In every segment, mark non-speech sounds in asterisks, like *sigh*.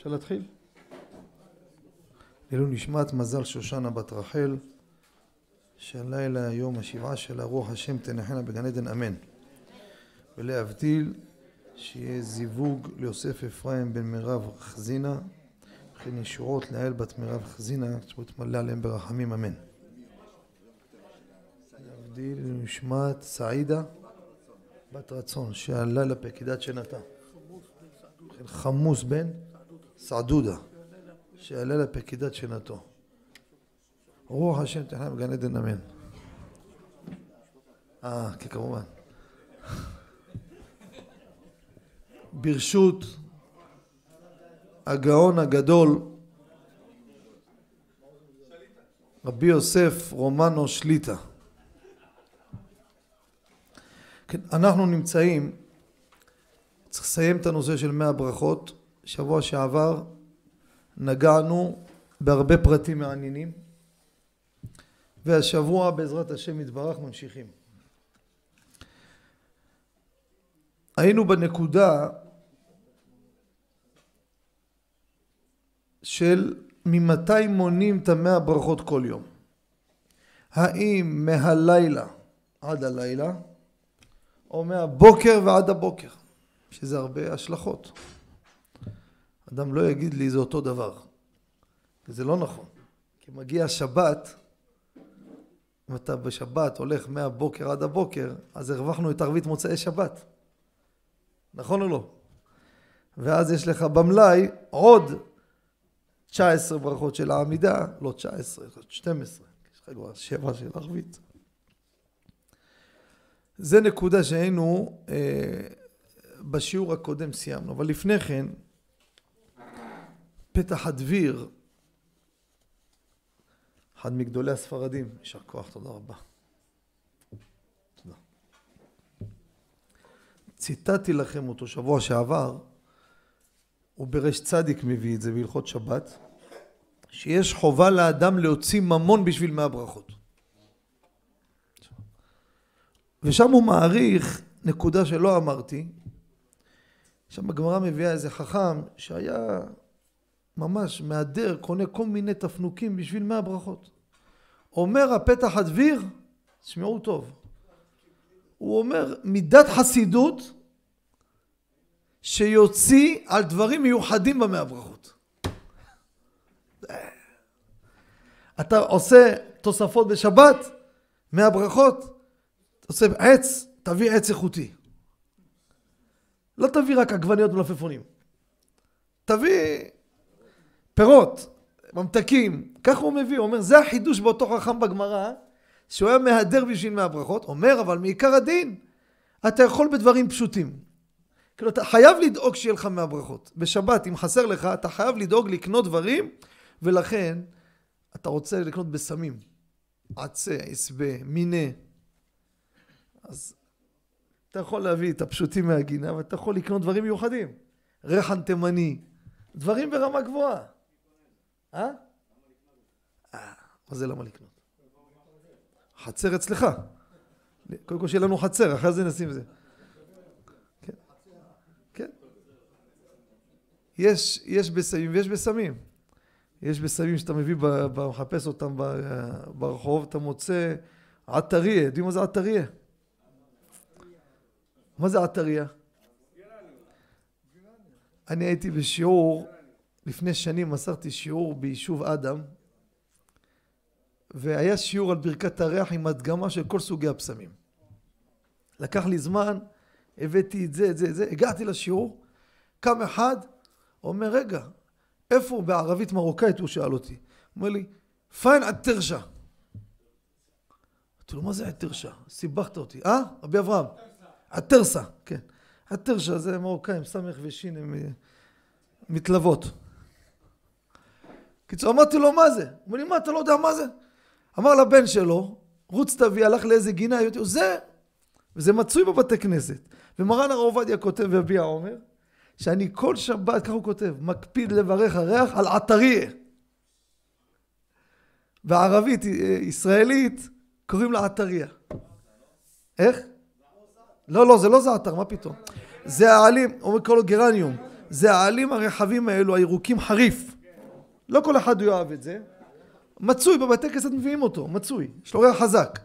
אפשר להתחיל? לעילוי נשמת מזל שושנה בת רחל שהלילה יום השבעה של הרוח השם תנחנה בגן עדן אמן. ולהבדיל שיהיה זיווג ליוסף אפרים בן מירב חזינה וכן ישועות לאל בת מירב חזינה שתמלא עליהם ברחמים אמן. להבדיל נשמת סעידה בת רצון שעלה לפקידת שנתה חמוס בן סעדודה שעלה לפקידת שנתו. רוח השם תחנה בגן עדן אמן. אה, כן כמובן. ברשות הגאון הגדול רבי יוסף רומנו שליטה. כן, אנחנו נמצאים צריך לסיים את הנושא של מאה ברכות שבוע שעבר נגענו בהרבה פרטים מעניינים והשבוע בעזרת השם יתברך ממשיכים. היינו בנקודה של ממתי מונים את המאה ברכות כל יום? האם מהלילה עד הלילה או מהבוקר ועד הבוקר שזה הרבה השלכות אדם לא יגיד לי זה אותו דבר. זה לא נכון. כי מגיע שבת אם אתה בשבת הולך מהבוקר עד הבוקר אז הרווחנו את ערבית מוצאי שבת. נכון או לא? ואז יש לך במלאי עוד 19 ברכות של העמידה, לא 19, 12, יש לך כבר 7 של ערבית. זה נקודה שהיינו, אה, בשיעור הקודם סיימנו, אבל לפני כן, פתח הדביר, אחד מגדולי הספרדים, יישר כוח, תודה רבה. תודה. ציטטתי לכם אותו שבוע שעבר, הוא ברש צדיק מביא את זה בהלכות שבת, שיש חובה לאדם להוציא ממון בשביל מאה ברכות. ושם הוא מעריך נקודה שלא אמרתי, שם הגמרא מביאה איזה חכם שהיה ממש מהדר, קונה כל מיני תפנוקים בשביל מאה ברכות. אומר הפתח הדביר, תשמעו טוב, הוא אומר מידת חסידות שיוציא על דברים מיוחדים במאה ברכות. אתה עושה תוספות בשבת, מאה ברכות, עושה עץ, תביא עץ איכותי. לא תביא רק עגבניות ומלפפונים. תביא פירות, ממתקים, ככה הוא מביא, הוא אומר, זה החידוש באותו חכם בגמרא, שהוא היה מהדר בשביל מאה ברכות, אומר, אבל מעיקר הדין, אתה יכול בדברים פשוטים. כאילו, אתה חייב לדאוג שיהיה לך מהברכות. בשבת, אם חסר לך, אתה חייב לדאוג לקנות דברים, ולכן, אתה רוצה לקנות בסמים. עצה, עשבה, מיני. אז אתה יכול להביא את הפשוטים מהגינה, ואתה יכול לקנות דברים מיוחדים. רחן תימני, דברים ברמה גבוהה. אה? אה? מה זה למה לקנות? חצר אצלך. קודם כל שיהיה לנו חצר, אחרי זה נשים זה. כן. כן. יש, יש בסמים ויש בסמים. יש בסמים שאתה מביא, מחפש אותם ברחוב, אתה מוצא עטריה. יודעים מה זה עטריה? מה זה עטריה? אני הייתי בשיעור, לפני שנים מסרתי שיעור ביישוב אדם, והיה שיעור על ברכת הריח עם הדגמה של כל סוגי הפסמים. לקח לי זמן, הבאתי את זה, את זה, את זה, הגעתי לשיעור, קם אחד, אומר, רגע, איפה הוא בערבית מרוקאית? הוא שאל אותי. אומר לי, פיין עטרשה. אמרתי לו, מה זה עטרשה? סיבכת אותי. אה? רבי אברהם. עטרסה, כן. עטרשה זה מרוקאים, סמך ושין הם אה, מתלוות. קיצור, אמרתי לו, מה זה? הוא אומר לי, מה, אתה לא יודע מה זה? אמר לבן שלו, רוץ תביא, הלך לאיזה גינה, זה, וזה מצוי בבתי כנסת. ומרן הרב עובדיה כותב ויביע עומר, שאני כל שבת, ככה הוא כותב, מקפיד לברך הריח על עטריה. בערבית אה, ישראלית קוראים לה עטריה. איך? לא, לא, זה לא זעתר, מה פתאום? זה העלים, הוא קורא לו גרניום. זה העלים הרחבים האלו, הירוקים חריף. לא כל אחד יאהב את זה. מצוי, בבתי כנסת מביאים אותו, מצוי. יש לו ריח חזק.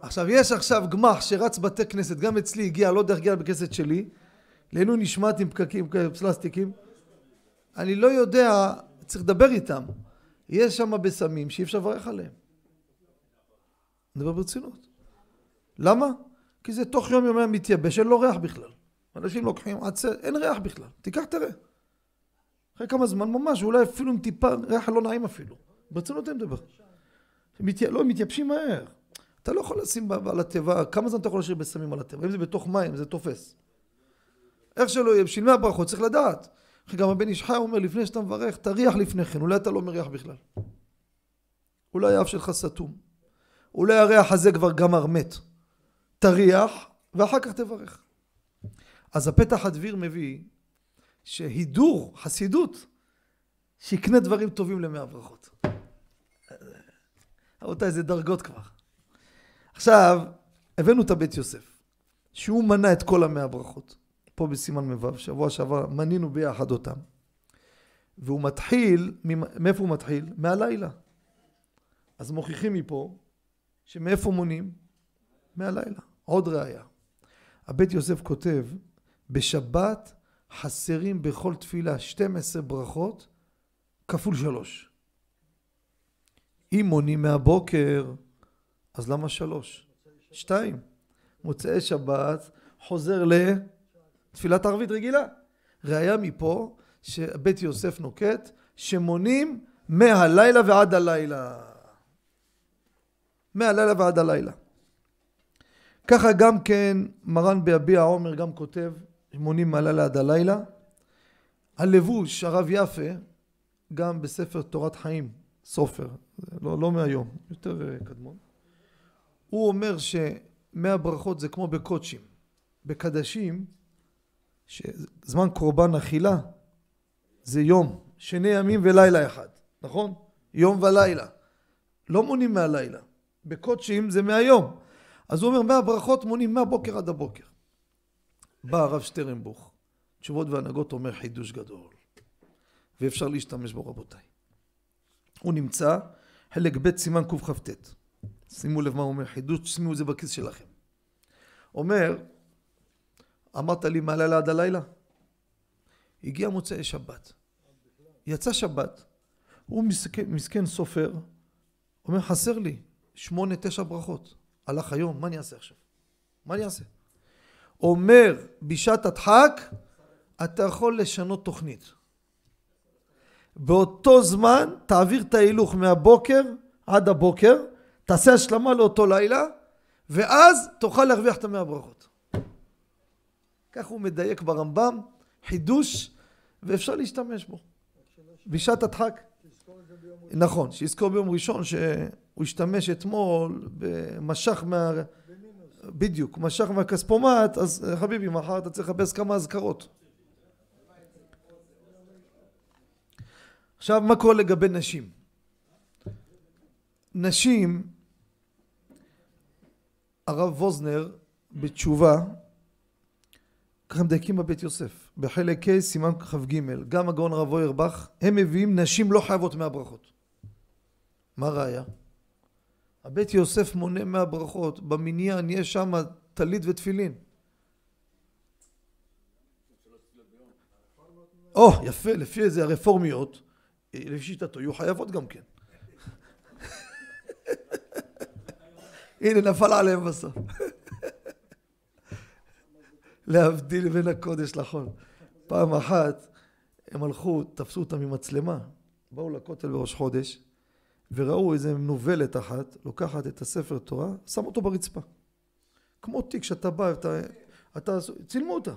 עכשיו, יש עכשיו גמח שרץ בתי כנסת, גם אצלי הגיע, לא יודע איך הגיע בכנסת שלי, לעילוי נשמעת עם פקקים, פלסטיקים. אני לא יודע, צריך לדבר איתם. יש שם בסמים שאי אפשר לברך עליהם. אני מדבר ברצינות. למה? כי זה תוך יום יומיים מתייבש, אין לו ריח בכלל. אנשים לוקחים עצר, אין ריח בכלל. תיקח תראה. אחרי כמה זמן ממש, אולי אפילו עם טיפה ריח לא נעים אפילו. ברצינות אני מדבר. מתי... לא, הם מתייבשים מהר. אתה לא יכול לשים על התיבה, כמה זמן אתה יכול להשאיר בסמים על התיבה? אם זה בתוך מים, זה תופס. איך שלא יהיה, בשביל מי הברכות צריך לדעת. גם הבן איש חי אומר, לפני שאתה מברך, תריח לפני כן, אולי אתה לא מריח בכלל. אולי האף שלך סתום. אולי הריח הזה כבר גמר מת. תריח, ואחר כך תברך. אז הפתח הדביר מביא שהידור, חסידות, שיקנה דברים טובים למאה הברכות. רבותיי, זה דרגות כבר. עכשיו, הבאנו את הבית יוסף, שהוא מנה את כל המאה הברכות. פה בסימן מ"ו, שבוע שעבר מנינו ביחד אותם. והוא מתחיל, מאיפה הוא מתחיל? מהלילה. אז מוכיחים מפה שמאיפה מונים? מהלילה. עוד ראיה. הבית יוסף כותב, בשבת חסרים בכל תפילה 12 ברכות כפול שלוש. אם מונים מהבוקר, אז למה שלוש? שתיים. מוצאי שבת חוזר לתפילת ערבית רגילה. ראיה מפה שבית יוסף נוקט שמונים מהלילה ועד הלילה. מהלילה ועד הלילה. ככה גם כן מרן ביביע עומר גם כותב מונים מהלילה עד הלילה. הלבוש הרב יפה גם בספר תורת חיים סופר לא, לא מהיום יותר אה, קדמון. הוא אומר שמאה ברכות זה כמו בקודשים. בקדשים שזמן קורבן אכילה זה יום שני ימים ולילה אחד נכון? יום ולילה. לא מונים מהלילה. בקודשים זה מהיום. אז הוא אומר מהברכות מונים מהבוקר עד הבוקר בא הרב שטרנבוך, תשובות והנהגות אומר חידוש גדול, ואפשר להשתמש בו רבותיי. הוא נמצא, חלק ב' סימן קכ"ט. שימו לב מה הוא אומר, חידוש, שימו את זה בכיס שלכם. אומר, אמרת לי מהלילה עד הלילה? הגיע מוצאי שבת. יצא שבת, הוא מסכן, מסכן סופר, אומר חסר לי שמונה תשע ברכות. הלך היום, מה אני אעשה עכשיו? מה אני אעשה? אומר בשעת הדחק, אתה יכול לשנות תוכנית. באותו זמן תעביר את ההילוך מהבוקר עד הבוקר, תעשה השלמה לאותו לילה, ואז תוכל להרוויח את המאה ברכות. כך הוא מדייק ברמב"ם, חידוש, ואפשר להשתמש בו. בשעת הדחק. נכון, שיזכור ביום ראשון שהוא השתמש אתמול במשך מה... בדיוק, משך מהכספומט, אז אה, חביבי, מחר אתה צריך לחפש כמה אזכרות. עכשיו, מה קורה לגבי נשים? נשים, הרב ווזנר בתשובה, ככה מדייקים בבית יוסף, בחלק ה' סימן כ"ג, גם הגאון הרב אוירבך, הם מביאים נשים לא חייבות מהברכות. מה ראיה? הבית יוסף מונה מהברכות, במניין יש שם טלית ותפילין. או, יפה, לפי איזה הרפורמיות, לפי שיטתו, יהיו חייבות גם כן. הנה, נפל עליהם בסוף. להבדיל בין הקודש לחול. פעם אחת הם הלכו, תפסו אותם ממצלמה, באו לכותל בראש חודש, וראו איזה מנוולת אחת, לוקחת את הספר תורה, שם אותו ברצפה. כמו תיק שאתה בא, אתה, אתה, צילמו אותה.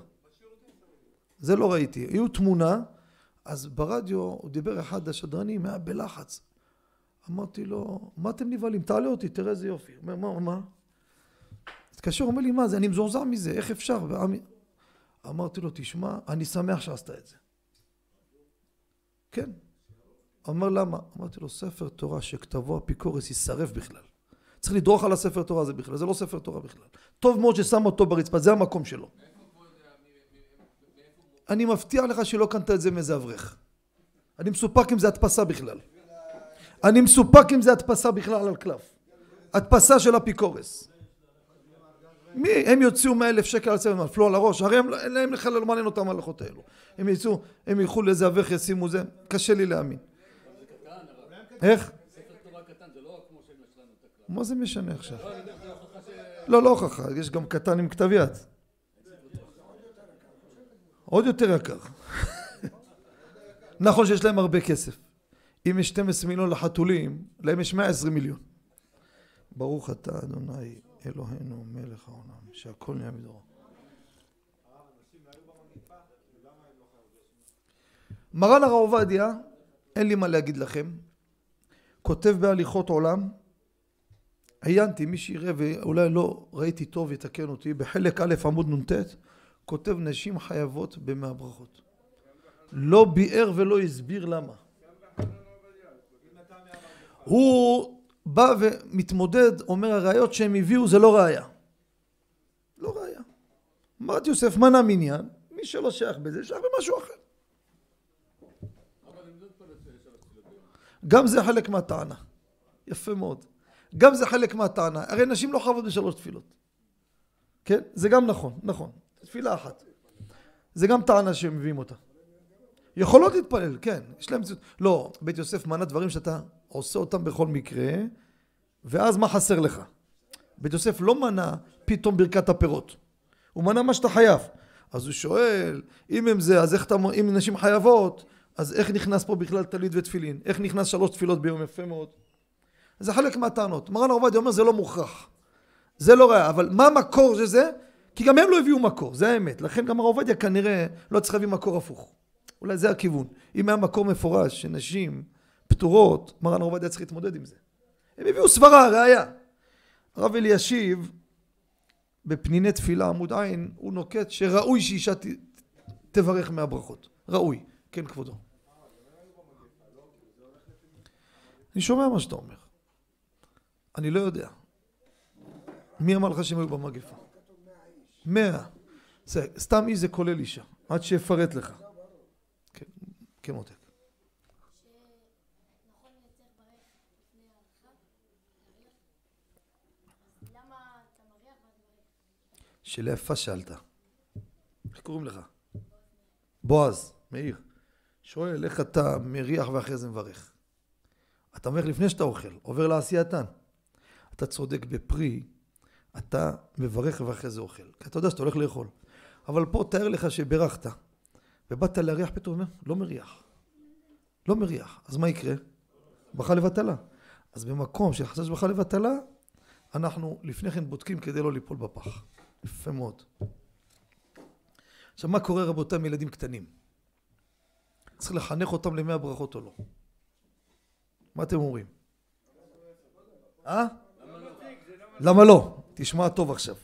זה לא ראיתי. היו תמונה, אז ברדיו הוא דיבר אחד השדרנים, היה בלחץ. אמרתי לו, מה אתם נבהלים? תעלה אותי, תראה איזה יופי. אומר, מה, מה? התקשר, אומר לי, מה זה? אני מזועזע מזה, איך אפשר? אמרתי לו, תשמע, אני שמח שעשת את זה. כן. אומר למה? אמרתי לו ספר תורה שכתבו אפיקורס יישרף בכלל. צריך לדרוך על הספר תורה הזה בכלל, זה לא ספר תורה בכלל. טוב מאוד ששם אותו ברצפה, זה המקום שלו. אני מבטיח לך שלא קנת את זה מאיזה אברך. אני מסופק אם זה הדפסה בכלל. אני מסופק אם זה הדפסה בכלל על קלף. הדפסה של אפיקורס. מי, הם יוציאו מאה אלף שקל על צוות, נפלו על הראש, הרי הם, אין להם בכלל לא מעניין אותם ההלכות האלו. הם יצאו, הם ילכו לאיזה אברך ישימו זה, קשה לי להאמין. איך? מה זה משנה עכשיו? לא, לא הוכחה, יש גם קטן עם כתב יד. עוד יותר יקר. נכון שיש להם הרבה כסף. אם יש 12 מיליון לחתולים, להם יש 120 מיליון. ברוך אתה אדוני אלוהינו מלך העולם, שהכל נהיה מדורו. מרן הרב עובדיה, אין לי מה להגיד לכם, כותב בהליכות עולם, עיינתי, מי שיראה ואולי לא ראיתי טוב יתקן אותי, בחלק א' עמוד נ"ט, כותב נשים חייבות במאה ברכות. לא ביאר ולא הסביר למה. הוא בא ומתמודד, אומר הראיות שהם הביאו זה לא ראיה. לא ראיה. אמרתי יוסף מנה מניין, מי שלא שייך בזה, שייך במשהו אחר. גם זה חלק מהטענה. יפה מאוד. גם זה חלק מהטענה. הרי נשים לא חייבות בשלוש תפילות. כן? זה גם נכון, נכון. תפילה אחת. זה גם טענה שהם מביאים אותה. יכולות להתפלל, כן, יש להם... לא, בית יוסף מנה דברים שאתה עושה אותם בכל מקרה, ואז מה חסר לך? בית יוסף לא מנה פתאום ברכת הפירות. הוא מנה מה שאתה חייב. אז הוא שואל, אם הם זה, אז איך אתה... אם נשים חייבות, אז איך נכנס פה בכלל טלית ותפילין? איך נכנס שלוש תפילות ביום? יפה מאוד. זה חלק מהטענות. מרן עובדיה אומר זה לא מוכרח. זה לא ראיה, אבל מה המקור של זה? כי גם הם לא הביאו מקור, זה האמת. לכן גם הרב עובדיה כנראה לא צריך להביא מקור הפוך. אולי זה הכיוון. אם היה מקור מפורש שנשים פטורות, מרן הרב עובדיה צריך להתמודד עם זה. הם הביאו סברה, ראיה. הרב אלישיב, בפניני תפילה עמוד עין, הוא נוקט שראוי שאישה ת, תברך מהברכות. ראוי. כן, כבודו. אני שומע מה שאתה אומר. אני לא יודע. מי אמר לך שהם היו במגפה? מאה. סתם איש זה כולל אישה, עד שיפרט לך. כן, כן. שאלה יפה שאלת. איך קוראים לך? בועז, מאיר. שואל איך אתה מריח ואחרי זה מברך. אתה מברך לפני שאתה אוכל, עובר לעשייתן. אתה צודק בפרי, אתה מברך ואחרי זה אוכל. כי אתה יודע שאתה הולך לאכול. אבל פה תאר לך שברכת, ובאת להריח פתאום, אומר, לא מריח. לא מריח. אז מה יקרה? ברכה לבטלה. אז במקום שחשש ברכה לבטלה, אנחנו לפני כן בודקים כדי לא ליפול בפח. יפה מאוד. עכשיו, מה קורה רבותיי עם ילדים קטנים? צריך לחנך אותם למאה ברכות או לא? מה אתם אומרים? אה? למה לא? תשמע טוב עכשיו.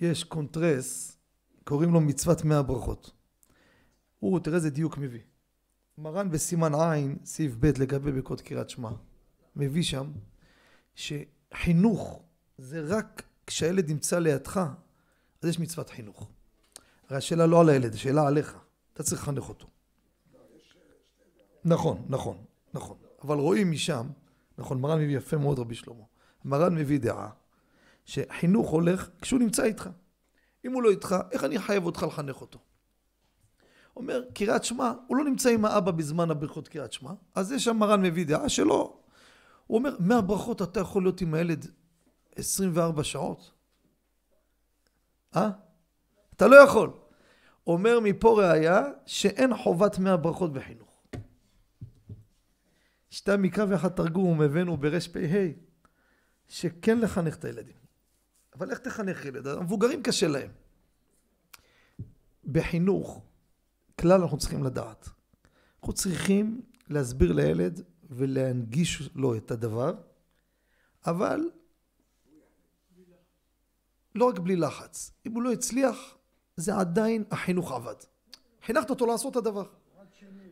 יש קונטרס, קוראים לו מצוות מאה ברכות. הוא, תראה איזה דיוק מביא. מרן בסימן עין, סעיף ב' לגבי ברכות קריאת שמע, מביא שם שחינוך זה רק כשהילד נמצא לידך, אז יש מצוות חינוך. הרי השאלה לא על הילד, השאלה עליך. אתה צריך לחנך אותו. נכון, נכון, נכון. אבל רואים משם, נכון, מרן מביא יפה מאוד רבי שלמה. מרן מביא דעה שחינוך הולך כשהוא נמצא איתך. אם הוא לא איתך, איך אני חייב אותך לחנך אותו? אומר, קריאת שמע, הוא לא נמצא עם האבא בזמן הברכות קריאת שמע, אז יש שם מרן מביא דעה שלא. הוא אומר, מהברכות אתה יכול להיות עם הילד 24 שעות? אה? אתה לא יכול. אומר מפה ראיה שאין חובת מאה ברכות בחינוך. שתי מקרא ואחד תרגום הבאנו ברפ"ה שכן לחנך את הילדים. אבל איך תחנך ילד? המבוגרים קשה להם. בחינוך, כלל אנחנו צריכים לדעת. אנחנו צריכים להסביר לילד ולהנגיש לו את הדבר, אבל לא רק בלי לחץ. אם הוא לא הצליח, זה עדיין החינוך עבד. חינכת אותו לעשות את הדבר.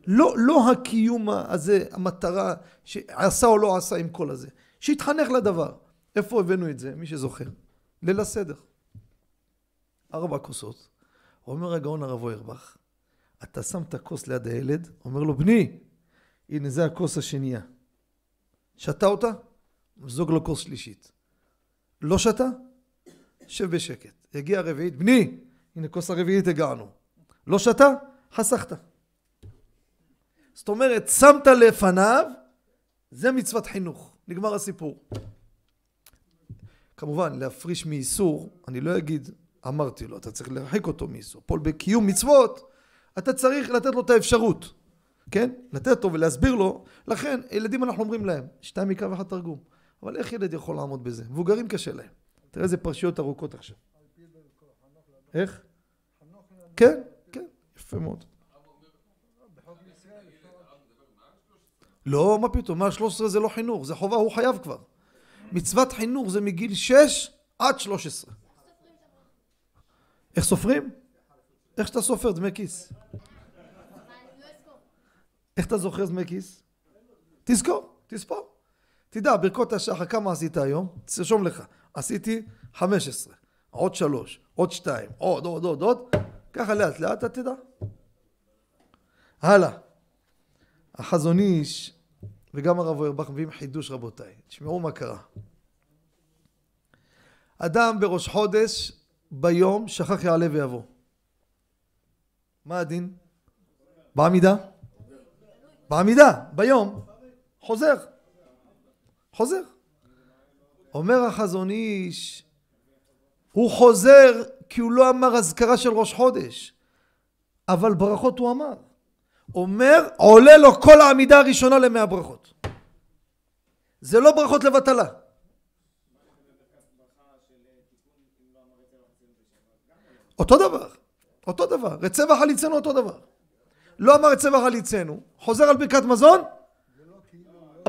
לא, לא הקיום הזה, המטרה שעשה או לא עשה עם כל הזה. שיתחנך לדבר. איפה הבאנו את זה? מי שזוכר. ליל הסדר. ארבע כוסות. אומר הגאון הרב אוירבך, אתה שם את הכוס ליד הילד, אומר לו, בני, הנה זה הכוס השנייה. שתה אותה? זוג לו כוס שלישית. לא שתה? שב בשקט. יגיע הרביעית, בני, הנה כוס הרביעית הגענו. לא שתה? חסכת. זאת אומרת, שמת לפניו, זה מצוות חינוך. נגמר הסיפור. כמובן, להפריש מאיסור, אני לא אגיד, אמרתי לו, אתה צריך להרחיק אותו מאיסור. פה בקיום מצוות, אתה צריך לתת לו את האפשרות, כן? לתת לו ולהסביר לו. לכן, ילדים אנחנו אומרים להם, שתיים מקרא ואחד תרגום. אבל איך ילד יכול לעמוד בזה? מבוגרים קשה להם. תראה איזה פרשיות ארוכות עכשיו. איך? כן, כן, יפה מאוד. לא, מה פתאום, מה 13 זה לא חינוך, זה חובה, הוא חייב כבר. מצוות חינוך זה מגיל 6 עד 13. איך סופרים? איך שאתה סופר דמי כיס. איך אתה זוכר דמי כיס? תזכור, תספור. תדע, ברכות השחר, כמה עשית היום? תרשום לך. עשיתי 15, עוד 3, עוד 2, עוד, עוד, עוד, עוד. ככה לאט לאט אתה תדע. הלאה. החזון איש וגם הרב אוירבך מביאים חידוש רבותיי. תשמעו מה קרה. אדם בראש חודש ביום שכח יעלה ויבוא. מה הדין? בעמידה? בעמידה, ביום. חוזר. חוזר. אומר החזון איש, הוא חוזר כי הוא לא אמר אזכרה של ראש חודש, אבל ברכות הוא אמר. אומר, עולה לו כל העמידה הראשונה למאה ברכות. זה לא ברכות לבטלה. אותו דבר, אותו דבר. רצה וחליצנו אותו דבר. לא אמר רצה וחליצנו, חוזר על ברכת מזון,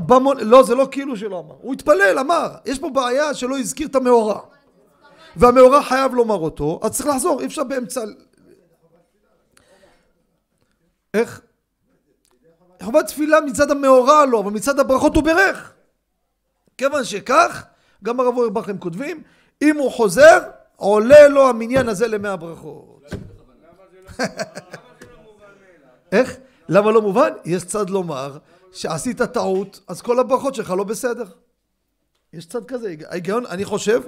במון, לא, זה לא כאילו שלא אמר. הוא התפלל, אמר. יש פה בעיה שלא הזכיר את המאורע. והמאורע חייב לומר אותו, אז צריך לחזור, אי אפשר באמצע... איך? חובת תפילה מצד המאורע לא, אבל מצד הברכות הוא ברך. כיוון שכך, גם הרב אורבך הם כותבים, אם הוא חוזר, עולה לו המניין הזה למאה ברכות. *laughs* איך? למה לא מובן? יש צד לומר שעשית טעות, אז כל הברכות שלך לא בסדר. יש צד כזה, ההיגיון, אני חושב...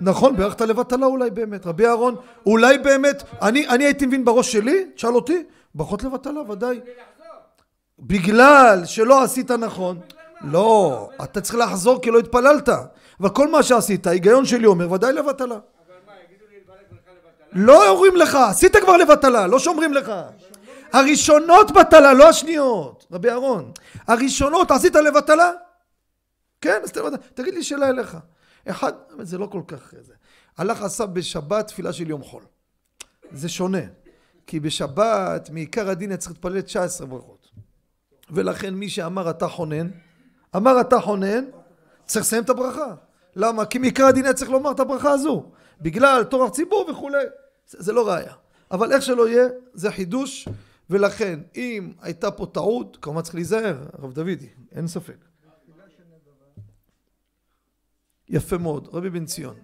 נכון, ברכת לבטלה אולי באמת. רבי אהרון, אולי באמת, אני הייתי מבין בראש שלי, תשאל אותי, ברכות לבטלה, ודאי. בגלל שלא עשית נכון. לא, אתה צריך לחזור כי לא התפללת. אבל כל מה שעשית, ההיגיון שלי אומר, ודאי לבטלה. לא אומרים לך, עשית כבר לבטלה, לא שאומרים לך. הראשונות בטלה, לא השניות, רבי אהרון. הראשונות, עשית לבטלה? כן, אז תגיד לי שאלה אליך. אחד, זה לא כל כך... הלך עשה בשבת תפילה של יום חול. זה שונה. כי בשבת, מעיקר הדין היה צריך להתפלל 19 ברכות. ולכן מי שאמר אתה חונן, אמר אתה חונן, צריך לסיים את הברכה. למה? כי מעיקר הדין היה צריך לומר את הברכה הזו. בגלל תורך ציבור וכולי. זה, זה לא ראייה. אבל איך שלא יהיה, זה חידוש. ולכן, אם הייתה פה טעות, כמובן צריך להיזהר, הרב דודי, אין ספק. יפה מאוד, רבי בן ציון.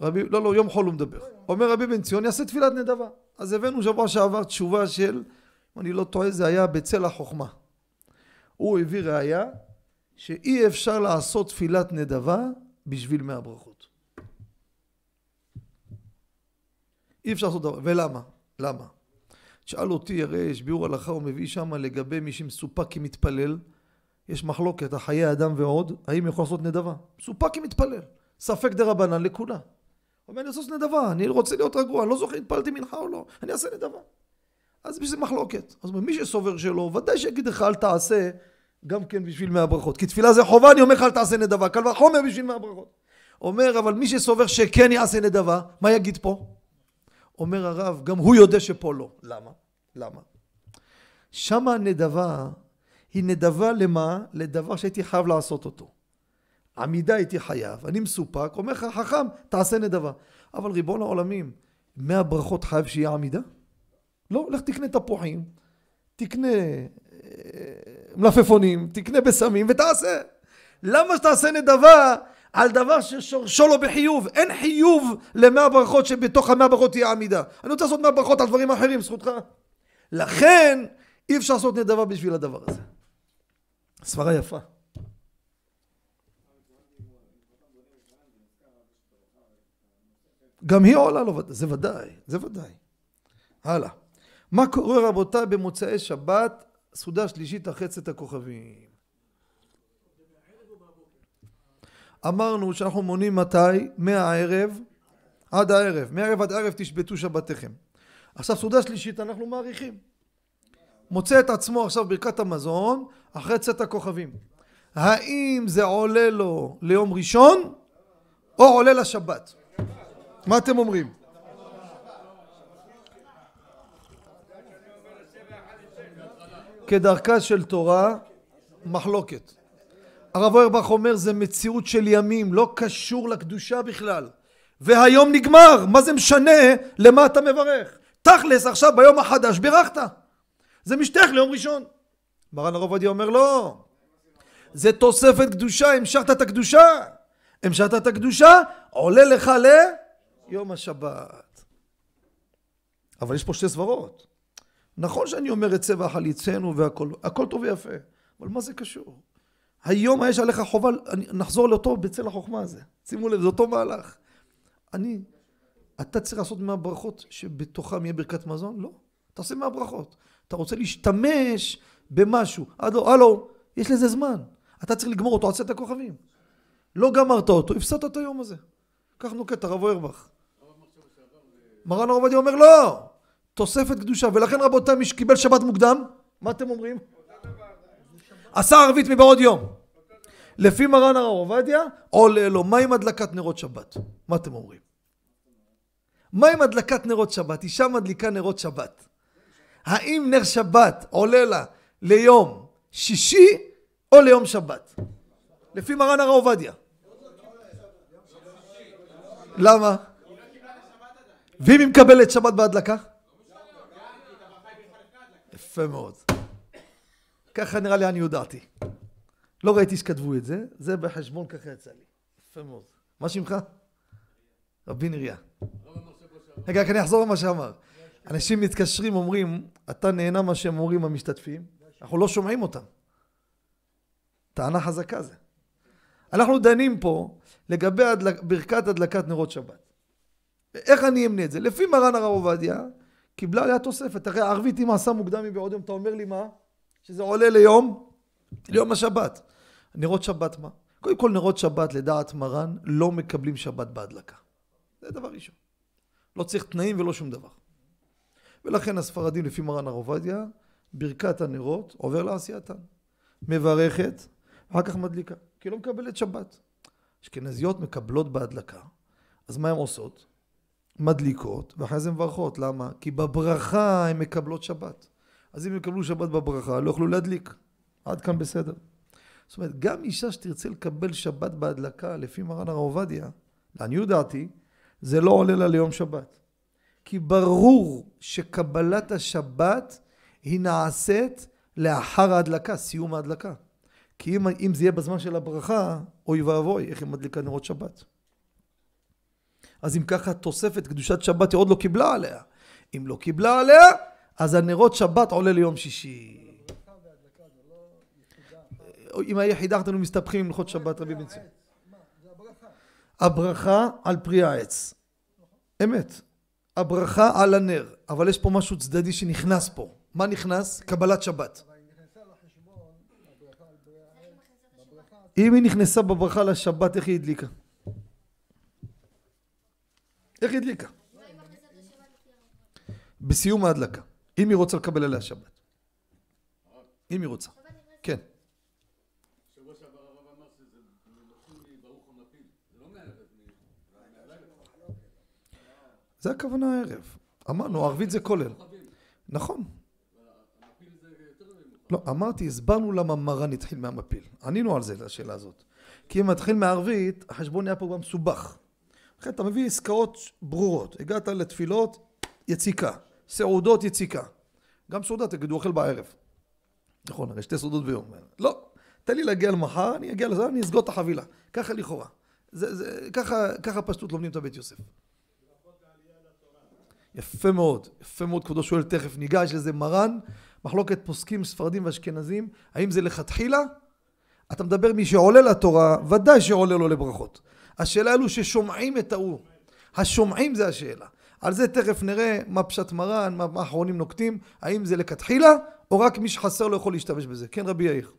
רבי, לא, לא, יום חול הוא מדבר. אומר רבי בן ציון, יעשה תפילת נדבה. אז הבאנו שבוע שעבר תשובה של, אם אני לא טועה, זה היה בצל החוכמה. הוא הביא ראייה שאי אפשר לעשות תפילת נדבה בשביל מאה ברכות. אי אפשר לעשות דבר, ולמה? למה? תשאל אותי, הרי יש ביאור הלכה, הוא מביא שם לגבי מי שמסופק כמתפלל, יש מחלוקת, החיי אדם ועוד, האם יכול לעשות נדבה? מסופק כמתפלל, ספק דה רבנן לכולה. אומר, אני אעשה נדבה, אני רוצה להיות רגוע, אני לא זוכר אם התפללתי מנחה או לא, אני אעשה נדבה. אז בשביל מחלוקת. אז מי שסובר שלא, ודאי שיגיד לך אל תעשה גם כן בשביל מאה ברכות. כי תפילה זה חובה, אני אומר לך אל תעשה נדבה, קל וחומר בשביל מאה ברכות. אומר, אבל מי שסובר שכן יעשה נדבה, מה יגיד פה? אומר הרב, גם הוא יודע שפה לא. למה? למה? שמה הנדבה היא נדבה למה? לדבר שהייתי חייב לעשות אותו. עמידה הייתי חייב, אני מסופק, אומר לך חכם, תעשה נדבה. אבל ריבון העולמים, מאה ברכות חייב שיהיה עמידה? לא, לך תקנה תפוחים, תקנה אה, מלפפונים, תקנה בשמים ותעשה. למה שתעשה נדבה? על דבר ששורשו לו בחיוב. אין חיוב למאה ברכות שבתוך המאה ברכות תהיה עמידה. אני רוצה לעשות מאה ברכות על דברים אחרים, זכותך. לכן אי אפשר לעשות נדבה בשביל הדבר הזה. סברה יפה. גם היא עולה לו, זה ודאי, זה ודאי. הלאה. מה קורה רבותיי במוצאי שבת, סעודה שלישית אחרי צאת הכוכבים? אמרנו שאנחנו מונים מתי? מהערב עד הערב. מערב עד ערב תשבתו שבתיכם. עכשיו סעודה שלישית אנחנו מעריכים. מוצא את עצמו עכשיו ברכת המזון אחרי צאת הכוכבים. האם זה עולה לו ליום ראשון או עולה לשבת? מה אתם אומרים? כדרכה של תורה, מחלוקת. הרב אוירבך אומר זה מציאות של ימים, לא קשור לקדושה בכלל. והיום נגמר, מה זה משנה למה אתה מברך? תכלס עכשיו ביום החדש בירכת. זה משתייך ליום ראשון. מרן הרב עובדיה אומר לא, זה תוספת קדושה, המשכת את הקדושה. המשכת את הקדושה, עולה לך ליום השבת. אבל יש פה שתי סברות. נכון שאני אומר את צבע חליצנו והכל, הכל טוב ויפה, אבל מה זה קשור? היום יש עליך חובה, נחזור לאותו בצל החוכמה הזה. שימו לב, זה אותו מהלך. אני, אתה צריך לעשות מהברכות שבתוכם יהיה ברכת מזון? לא. אתה עושה מהברכות. אתה רוצה להשתמש במשהו. הלו, הלו, יש לזה זמן. אתה צריך לגמור אותו עד צאת הכוכבים. לא גמרת אותו, הפסדת את היום הזה. כך נוקט הרב אוירבך. מרן הרב עובדיה אומר לא, תוספת קדושה, ולכן רבותיי מי שקיבל שבת מוקדם, מה אתם אומרים? עשה ערבית מבעוד יום. לפי מרן הרב עובדיה, עולה לו, מה עם הדלקת נרות שבת? מה אתם אומרים? מה עם הדלקת נרות שבת? אישה מדליקה נרות שבת. האם נר שבת עולה לה ליום שישי או ליום שבת? לפי מרן הרב עובדיה. למה? ואם היא מקבלת שבת בהדלקה? יפה מאוד. ככה נראה לי אני הודעתי. לא ראיתי שכתבו את זה, זה בחשבון ככה יצא לי. יפה מאוד. מה שמך? רבי נריה. רגע, רק אני אחזור למה שאמר. אנשים מתקשרים, אומרים, אתה נהנה מה שהם אומרים המשתתפים, אנחנו לא שומעים אותם. טענה חזקה זה. אנחנו דנים פה לגבי הדלק, ברכת הדלקת נרות שבת. איך אני אמנה את זה? לפי מרן הרב עובדיה, קיבלה עליה תוספת. הרי ערבית אם עשה מוקדם מבעוד יום, אתה אומר לי מה? שזה עולה ליום, ליום השבת. נרות שבת מה? קודם כל נרות שבת לדעת מרן לא מקבלים שבת בהדלקה. זה דבר ראשון. לא צריך תנאים ולא שום דבר. ולכן הספרדים לפי מרן הרב עובדיה, ברכת הנרות עובר לעשייתן. מברכת, אחר כך מדליקה, כי לא מקבלת שבת. אשכנזיות מקבלות בהדלקה, אז מה הן עושות? מדליקות, ואחרי זה מברכות. למה? כי בברכה הן מקבלות שבת. אז אם יקבלו שבת בברכה, לא יוכלו להדליק. עד כאן בסדר. זאת אומרת, גם אישה שתרצה לקבל שבת בהדלקה, לפי מרן הרב עובדיה, לעניות דעתי, זה לא עולה לה ליום שבת. כי ברור שקבלת השבת היא נעשית לאחר ההדלקה, סיום ההדלקה. כי אם, אם זה יהיה בזמן של הברכה, אוי ואבוי, איך היא מדליקה נרות שבת. אז אם ככה תוספת קדושת שבת היא עוד לא קיבלה עליה. אם לא קיבלה עליה, אז הנרות שבת עולה ליום שישי. אם היחידה אנחנו מסתבכים עם הלכות שבת רבי בן ציון. הברכה על פרי העץ. אמת. הברכה על הנר. אבל יש פה משהו צדדי שנכנס פה. מה נכנס? קבלת שבת. אם היא נכנסה בברכה לשבת, איך היא הדליקה? איך היא הדליקה? בסיום ההדלקה. אם היא רוצה לקבל עליה שבת. אם היא רוצה. כן. זה הכוונה הערב. אמרנו, ערבית זה כולל. נכון. לא, אמרתי, הסברנו למה מרן התחיל מהמפיל. ענינו על זה, לשאלה הזאת. כי אם מתחיל מערבית, החשבון היה פה גם מסובך. לכן אתה מביא עסקאות ברורות. הגעת לתפילות, יציקה. סעודות, יציקה. גם סעודה תגידו אוכל בערב. נכון, הרי שתי סעודות ביום. לא, תן לי להגיע למחר, אני אגיע לזה, אני אסגור את החבילה. ככה לכאורה. זה, זה, ככה, ככה פשטות לומדים את הבית יוסף. יפה מאוד, יפה מאוד, כבודו שואל תכף, ניגע, יש לזה מרן, מחלוקת פוסקים ספרדים ואשכנזים, האם זה לכתחילה? אתה מדבר מי שעולה לתורה, ודאי שעולה לו לברכות. השאלה אלו ששומעים את ההוא. השומעים זה השאלה. על זה תכף נראה מה פשט מרן, מה האחרונים נוקטים, האם זה לכתחילה, או רק מי שחסר לא יכול להשתמש בזה. כן, רבי יאיר.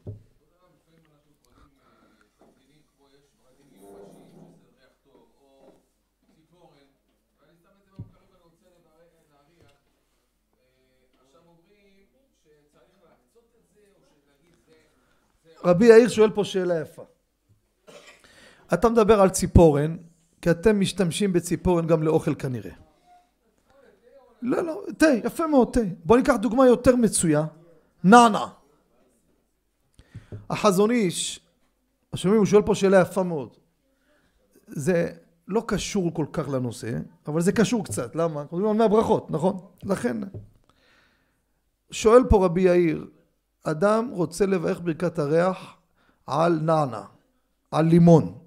רבי יאיר שואל פה שאלה יפה. אתה מדבר על ציפורן, כי אתם משתמשים בציפורן גם לאוכל כנראה. לא, לא, תה, יפה מאוד, תה. בוא ניקח דוגמה יותר מצויה. נענע. החזון איש, שומעים, הוא שואל פה שאלה יפה מאוד. זה לא קשור כל כך לנושא, אבל זה קשור קצת. למה? אנחנו מדברים על מהברכות, נכון? לכן. שואל פה רבי יאיר, אדם רוצה לברך ברכת הריח על נענע, על לימון,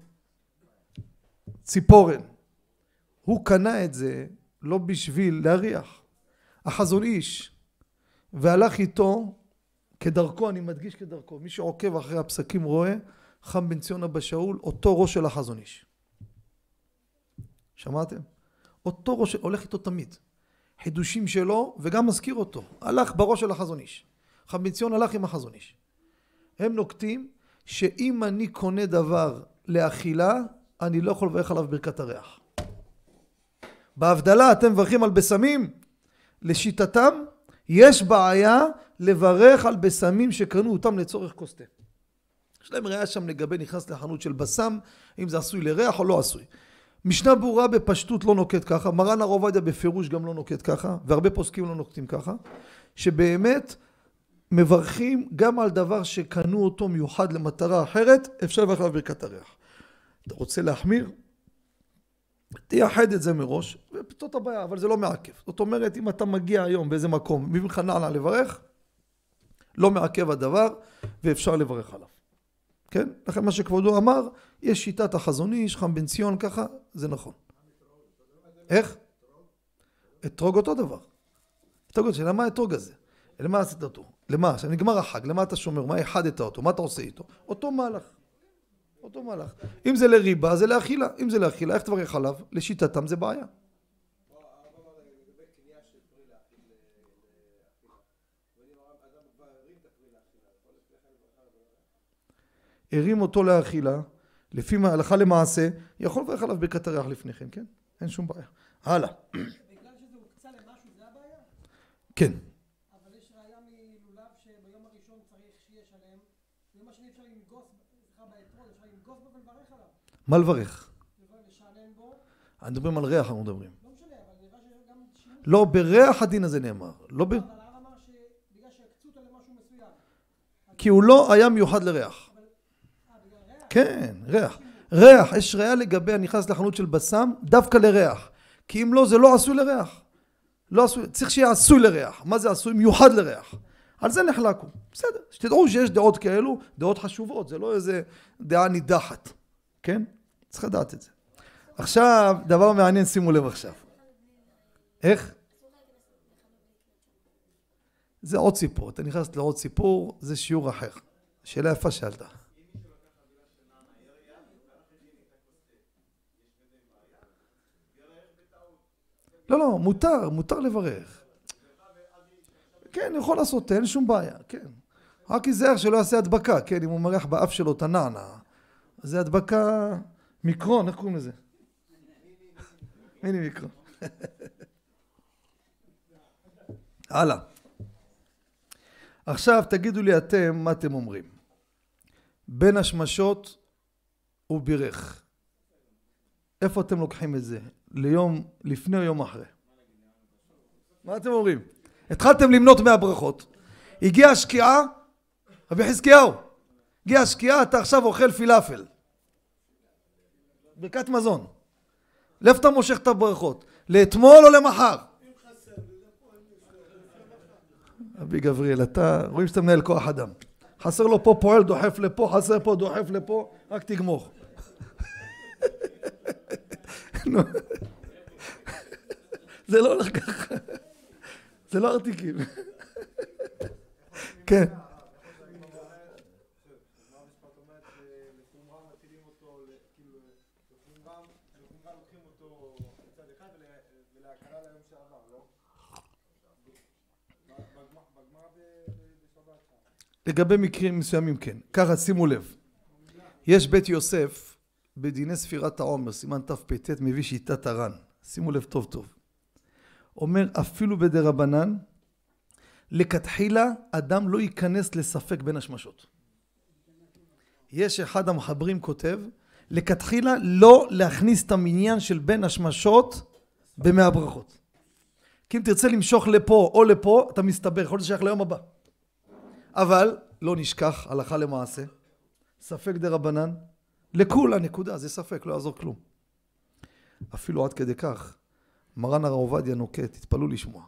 ציפורן. הוא קנה את זה לא בשביל להריח. החזון איש, והלך איתו כדרכו, אני מדגיש כדרכו, מי שעוקב אחרי הפסקים רואה, חם בן ציון אבא שאול, אותו ראש של החזון איש. שמעתם? אותו ראש, הולך איתו תמיד. חידושים שלו, וגם מזכיר אותו. הלך בראש של החזון איש. חם בן ציון הלך עם החזון איש. הם נוקטים שאם אני קונה דבר לאכילה, אני לא יכול לברך עליו ברכת הריח. בהבדלה אתם מברכים על בשמים? לשיטתם, יש בעיה לברך על בשמים שקנו אותם לצורך כוס תה. יש להם ראייה שם לגבי נכנס לחנות של בשם, אם זה עשוי לריח או לא עשוי. משנה ברורה בפשטות לא נוקט ככה, מרן הר עובדיה בפירוש גם לא נוקט ככה, והרבה פוסקים לא נוקטים ככה, שבאמת מברכים גם על דבר שקנו אותו מיוחד למטרה אחרת, אפשר לברך עליו ברכת הריח. אתה רוצה להחמיר? תייחד את זה מראש, ופתור את הבעיה, אבל זה לא מעכב. זאת אומרת, אם אתה מגיע היום באיזה מקום, מביא לך נענה לברך, לא מעכב הדבר, ואפשר לברך עליו. כן? לכן מה שכבודו אמר, יש שיטת החזון איש, חם בן ציון, ככה, זה נכון. איך? אתרוג אותו דבר. אתרוג אותו, למה האתרוג הזה? למה עשית אותו? למה? כשנגמר החג, למה אתה שומר? מה איחדת אותו? מה אתה עושה איתו? אותו מהלך. אותו מהלך. אם זה לריבה, זה לאכילה. אם זה לאכילה, איך תברך עליו? לשיטתם זה בעיה. הרים אותו לאכילה, לפי הלכה למעשה, יכול לברך עליו הריח לפני כן, כן? אין שום בעיה. הלאה. בגלל שזה הוקצה למשהו זה הבעיה? כן. מה לברך? אנחנו מדברים על ריח, אנחנו מדברים. לא, בריח הדין הזה נאמר. לא ב... כי הוא לא היה מיוחד לריח. כן, ריח. ריח, יש ראייה לגבי הנכנס לחנות של בשם, דווקא לריח. כי אם לא, זה לא עשוי לריח. לא עשוי, צריך שיהיה עשוי לריח. מה זה עשוי? מיוחד לריח. על זה נחלקו. בסדר, שתדעו שיש דעות כאלו, דעות חשובות, זה לא איזה דעה נידחת. כן? צריך לדעת את זה. עכשיו, דבר מעניין, שימו לב עכשיו. איך? זה עוד סיפור, אתה נכנס לעוד סיפור, זה שיעור אחר. שאלה יפה שאלת. לא, לא, מותר, מותר לברך. כן, יכול לעשות, אין שום בעיה, כן. רק ייזהר שלא יעשה הדבקה, כן, אם הוא מריח באף שלו את הנענע. זה הדבקה מיקרון, איך קוראים לזה? מיני מיקרון. הלאה. עכשיו תגידו לי אתם מה אתם אומרים. בין השמשות הוא בירך. איפה אתם לוקחים את זה? ליום לפני או יום אחרי? מה אתם אומרים? התחלתם למנות מהברכות. הגיעה השקיעה, רבי חזקיהו, הגיעה השקיעה, אתה עכשיו אוכל פילאפל. ברכת מזון. לאיפה אתה מושך את הברכות? לאתמול או למחר? רבי גבריאל, אתה, רואים שאתה מנהל כוח אדם. חסר לו פה פועל דוחף לפה, חסר פה דוחף לפה, רק תגמור. נו. זה לא הולך ככה. זה לא ארטיקים. כן. לגבי מקרים מסוימים כן. ככה שימו לב. יש בית יוסף בדיני ספירת העומר, סימן תפט מביא שיטת הר"ן. שימו לב טוב טוב. אומר אפילו בדרבנן, לכתחילה אדם לא ייכנס לספק בין השמשות. יש אחד המחברים כותב, לכתחילה לא להכניס את המניין של בין השמשות במאה הברכות. כי אם תרצה למשוך לפה או לפה, אתה מסתבר, יכול להיות שייך ליום הבא. אבל לא נשכח, הלכה למעשה, ספק דה רבנן, לכולה נקודה, זה ספק, לא יעזור כלום. אפילו עד כדי כך, מרן הרב עובדיה נוקט, תתפלאו לשמוע.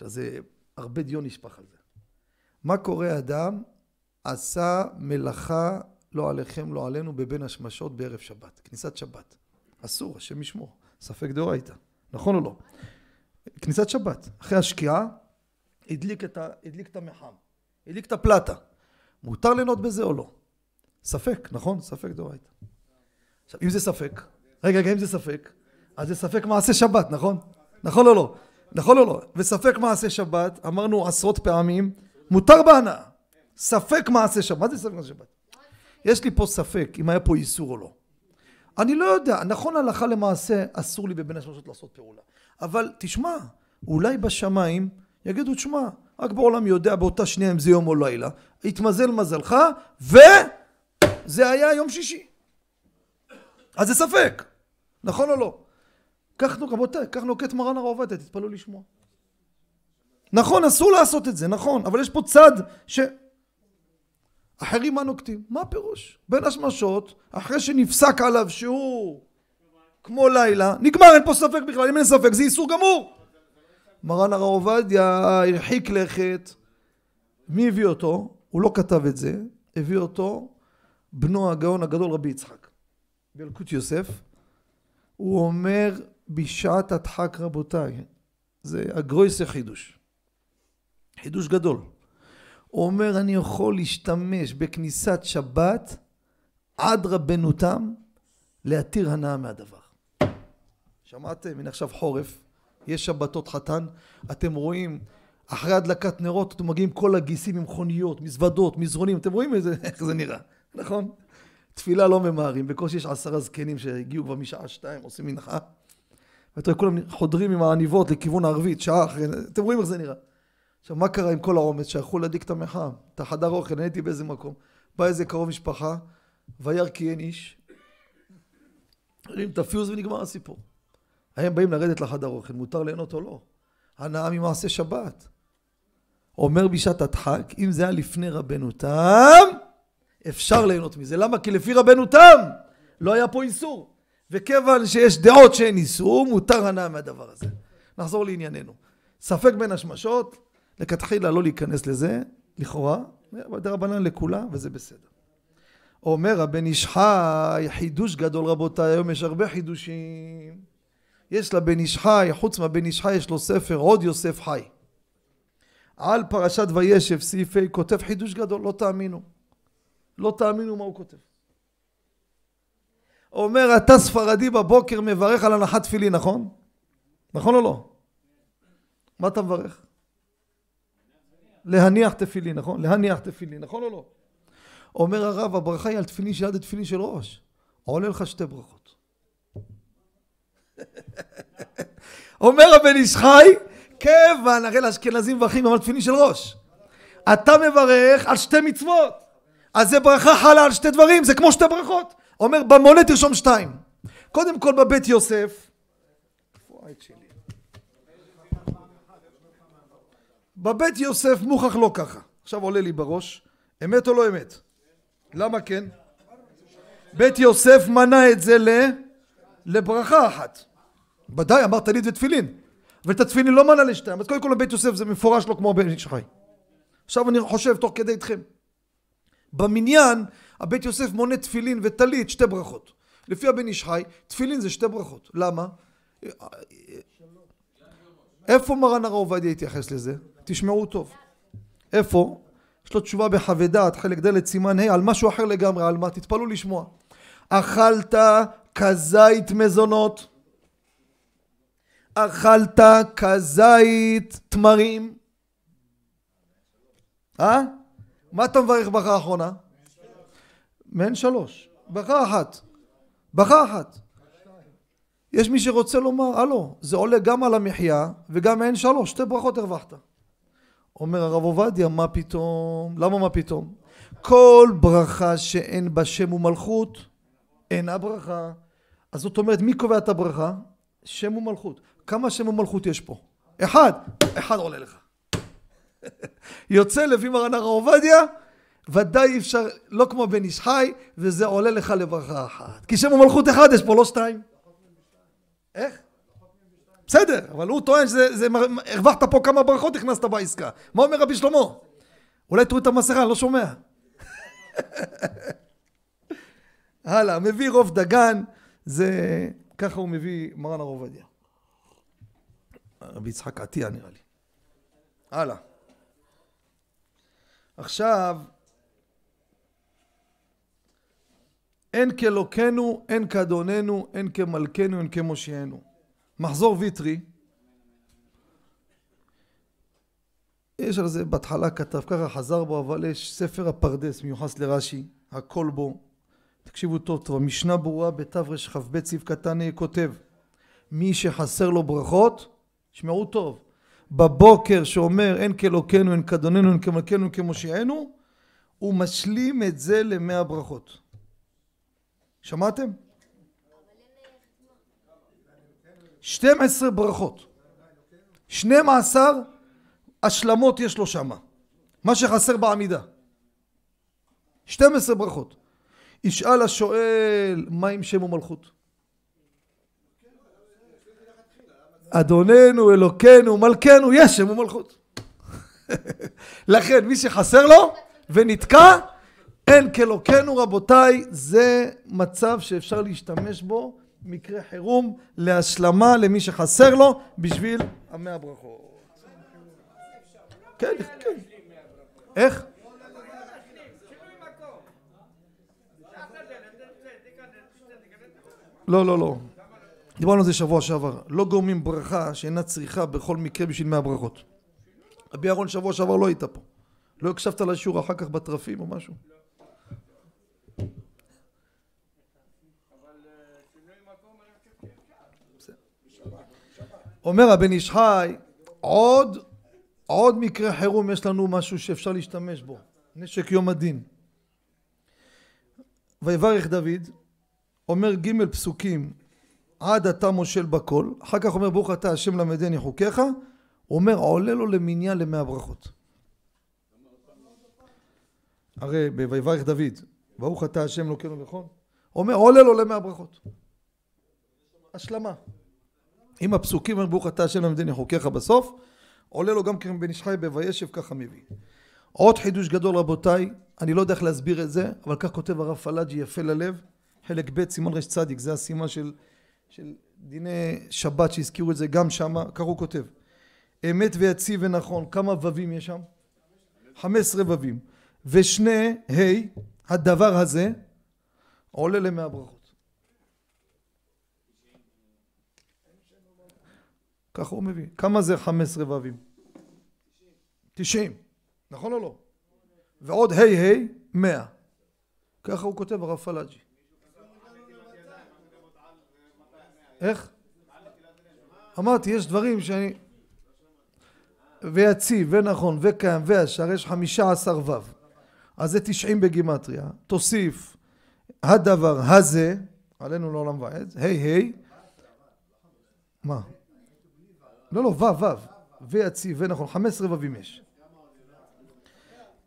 על זה, הרבה דיון נשפך על זה. מה קורה אדם עשה מלאכה לא עליכם לא עלינו בבין השמשות בערב שבת, כניסת שבת. אסור, השם ישמור, ספק דאורייתא, נכון או לא? כניסת שבת, אחרי השקיעה, הדליק את, ה, הדליק את המחם, הדליק את הפלטה. מותר ליהנות בזה או לא? ספק, נכון? ספק דאורייתא. עכשיו, אם זה ספק, רגע, רגע, אם זה ספק, אז זה ספק מעשה שבת, נכון? נכון או לא? נכון או לא? וספק מעשה שבת, אמרנו עשרות פעמים, מותר בהנאה. ספק מעשה שבת. מה זה ספק מעשה שבת? יש לי פה ספק אם היה פה איסור או לא. אני לא יודע, נכון הלכה למעשה אסור לי בבין השלושות לעשות פעולה. אבל תשמע, אולי בשמיים יגידו, תשמע, רק בעולם יודע באותה שנייה אם זה יום או לילה, התמזל מזלך, וזה היה יום שישי. אז זה ספק, נכון או לא? כך, רבותיי, כך נוקט מרן הרב עובדיה, תתפלאו לשמוע. נכון, אסור לעשות את זה, נכון, אבל יש פה צד ש... אחרים מה נוקטים? מה הפירוש? בין השמשות, אחרי שנפסק עליו שהוא כמו לילה, נגמר, אין פה ספק בכלל, אם אין ספק זה איסור גמור. מרן הרב עובדיה הרחיק לכת, מי הביא אותו? הוא לא כתב את זה, הביא אותו בנו הגאון הגדול רבי יצחק. בילקוט יוסף, הוא אומר בשעת הדחק רבותיי, זה הגרויסה חידוש. חידוש גדול. הוא אומר אני יכול להשתמש בכניסת שבת עד רבנותם להתיר הנאה מהדבר. שמעתם? הנה עכשיו חורף, יש שבתות חתן, אתם רואים אחרי הדלקת נרות אתם מגיעים כל הגיסים עם מכוניות, מזוודות, מזרונים, אתם רואים איזה, *laughs* איך זה נראה, נכון? תפילה לא ממהרים, בקושי יש עשרה זקנים שהגיעו כבר משעה שתיים, עושים מנחה. ואתה רואה כולם חודרים עם העניבות לכיוון הערבית, שעה אחרי, אתם רואים איך זה נראה. עכשיו מה קרה עם כל העומס שהלכו להדליק את המחאה, את החדר אוכל, אני הייתי באיזה מקום, בא איזה קרוב משפחה, וירא כי אין איש, הרים את הפיוז ונגמר הסיפור. הם באים לרדת לחדר אוכל, מותר ליהנות או לא? הנאה ממעשה שבת. אומר בשעת הדחק, אם זה היה לפני רבנו תם, אפשר ליהנות מזה. למה? כי לפי רבנו תם לא היה פה איסור. וכיוון שיש דעות שאין איסור, מותר הנאה מהדבר הזה. נחזור לענייננו. ספק בין השמשות, לכתחילה לא להיכנס לזה, לכאורה, דרבנן לכולה, וזה בסדר. אומר הבן איש חי, חידוש גדול רבותיי, היום יש הרבה חידושים. יש לבן איש חי, חוץ מהבן איש חי יש לו ספר, עוד יוסף חי. על פרשת וישב, סעיף ה', כותב חידוש גדול, לא תאמינו. לא תאמינו מה הוא כותב. אומר, אתה ספרדי בבוקר מברך על הנחת תפילין, נכון? נכון או לא? מה אתה מברך? להניח תפילין, נכון? להניח תפילין, נכון או לא? אומר הרב, הברכה היא על תפילין שיד תפילין של ראש. עולה לך שתי ברכות. אומר הבן איש חי, כיוון, הרי לאשכנזים מברכים על תפילין של ראש. אתה מברך על שתי מצוות. אז זה ברכה חלה על שתי דברים, זה כמו שתי ברכות. אומר, במונה תרשום שתיים. קודם כל בבית יוסף, בבית יוסף מוכח לא ככה. עכשיו עולה לי בראש, אמת או לא אמת? למה כן? בית יוסף מנה את זה ל... לברכה אחת. ודאי, אמר טלית ותפילין. ואת התפילין לא מנה לשתיים. אז קודם כל בבית יוסף זה מפורש לא כמו בן איש חי. עכשיו אני חושב תוך כדי איתכם. במניין הבית יוסף מונה תפילין וטלית שתי ברכות. לפי הבן איש חי, תפילין זה שתי ברכות. למה? איפה מרן הרב עובדיה התייחס לזה? תשמעו טוב. איפה? יש לו תשובה בחווה דעת, חלק ד' סימן ה', על משהו אחר לגמרי, על מה? תתפלאו לשמוע. אכלת כזית מזונות, אכלת כזית תמרים, אה? מה אתה מברך ברכה האחרונה? מעין שלוש. ברכה אחת. ברכה אחת. יש מי שרוצה לומר, הלו, זה עולה גם על המחיה וגם מעין שלוש, שתי ברכות הרווחת. אומר הרב עובדיה, מה פתאום? למה מה פתאום? כל ברכה שאין בה שם ומלכות, אינה ברכה. אז זאת אומרת, מי קובע את הברכה? שם ומלכות. כמה שם ומלכות יש פה? אחד, אחד עולה לך. *laughs* יוצא לפי מרן הרב עובדיה, ודאי אי אפשר, לא כמו בן איש חי, וזה עולה לך לברכה אחת. כי שם ומלכות אחד יש פה, לא שתיים. איך? בסדר, אבל הוא טוען שזה, הרווחת פה כמה ברכות, הכנסת בעסקה. מה אומר רבי שלמה? אולי תראו את המסכה, אני לא שומע. *laughs* הלאה, מביא רוב דגן, זה, ככה הוא מביא מרן הרב עובדיה. רבי יצחק עטיה נראה לי. הלאה. עכשיו, אין כאלוקנו, אין כאדוננו, אין כמלכנו, אין כמושיענו. מחזור ויטרי, יש על זה בהתחלה כתב, ככה חזר בו, אבל יש ספר הפרדס מיוחס לרש"י, הכל בו. תקשיבו טוב טוב, המשנה ברורה בתרכ"ב סעיף קטן כותב מי שחסר לו ברכות, שמעו טוב, בבוקר שאומר אין כאלוקנו, אין כאדוננו, אין כמלכנו, אין כמושיענו, הוא משלים את זה למאה ברכות. שמעתם? 12 ברכות. 12 השלמות יש לו שמה. מה שחסר בעמידה. 12 ברכות. ישאל השואל, מה עם שם ומלכות? אדוננו, אלוקנו, מלכנו, יש שם ומלכות. *laughs* לכן, מי שחסר לו ונתקע, אין כאלוקנו רבותיי, זה מצב שאפשר להשתמש בו, מקרה חירום, להשלמה למי שחסר לו, בשביל המאה ברכות. כן, כן. איך? לא, לא, לא. דיברנו על זה שבוע שעבר. לא גורמים ברכה שאינה צריכה בכל מקרה בשביל מאה ברכות. רבי אהרון שבוע שעבר לא היית פה. לא הקשבת לשיעור אחר כך בתרפים או משהו? אומר הבן איש חי, עוד, עוד מקרה חירום יש לנו משהו שאפשר להשתמש בו, נשק יום הדין. ויברך דוד, אומר ג' פסוקים, עד אתה מושל בכל, אחר כך אומר ברוך אתה השם למדני חוקיך, הוא אומר עולה לו למניין למאה ברכות. הרי ב"ויברך דוד", ברוך אתה השם לוקנו נכון? אומר עולה לו למאה ברכות. השלמה. עם הפסוקים אומר ברוך אתה השם למדני חוקיך בסוף, עולה לו גם כן בן איש בוישב ככה מביא. עוד חידוש גדול רבותיי, אני לא יודע איך להסביר את זה, אבל כך כותב הרב פלאג'י יפה ללב, חלק ב' סימן רצ, זה הסימן של, של דיני שבת שהזכירו את זה גם שמה, כך הוא כותב. אמת ויציב ונכון, כמה וווים יש שם? חמש עשרה וווים. ושני ה' הדבר הזה עולה למאה ברכות. ככה הוא מביא. כמה זה חמש עשרה וווים? תשעים. נכון או לא? ועוד ה' ה' מאה. ככה הוא כותב הרב פלאג'י. איך? אמרתי, יש דברים שאני... ויציב, ונכון, וקיים, והשאר, יש חמישה עשר ו'. אז זה תשעים בגימטריה. תוסיף הדבר הזה, עלינו לעולם ועד, ה' ה', מה? לא, לא, ו', ו', ויציב, ונכון, חמש עשרה ו"ים יש.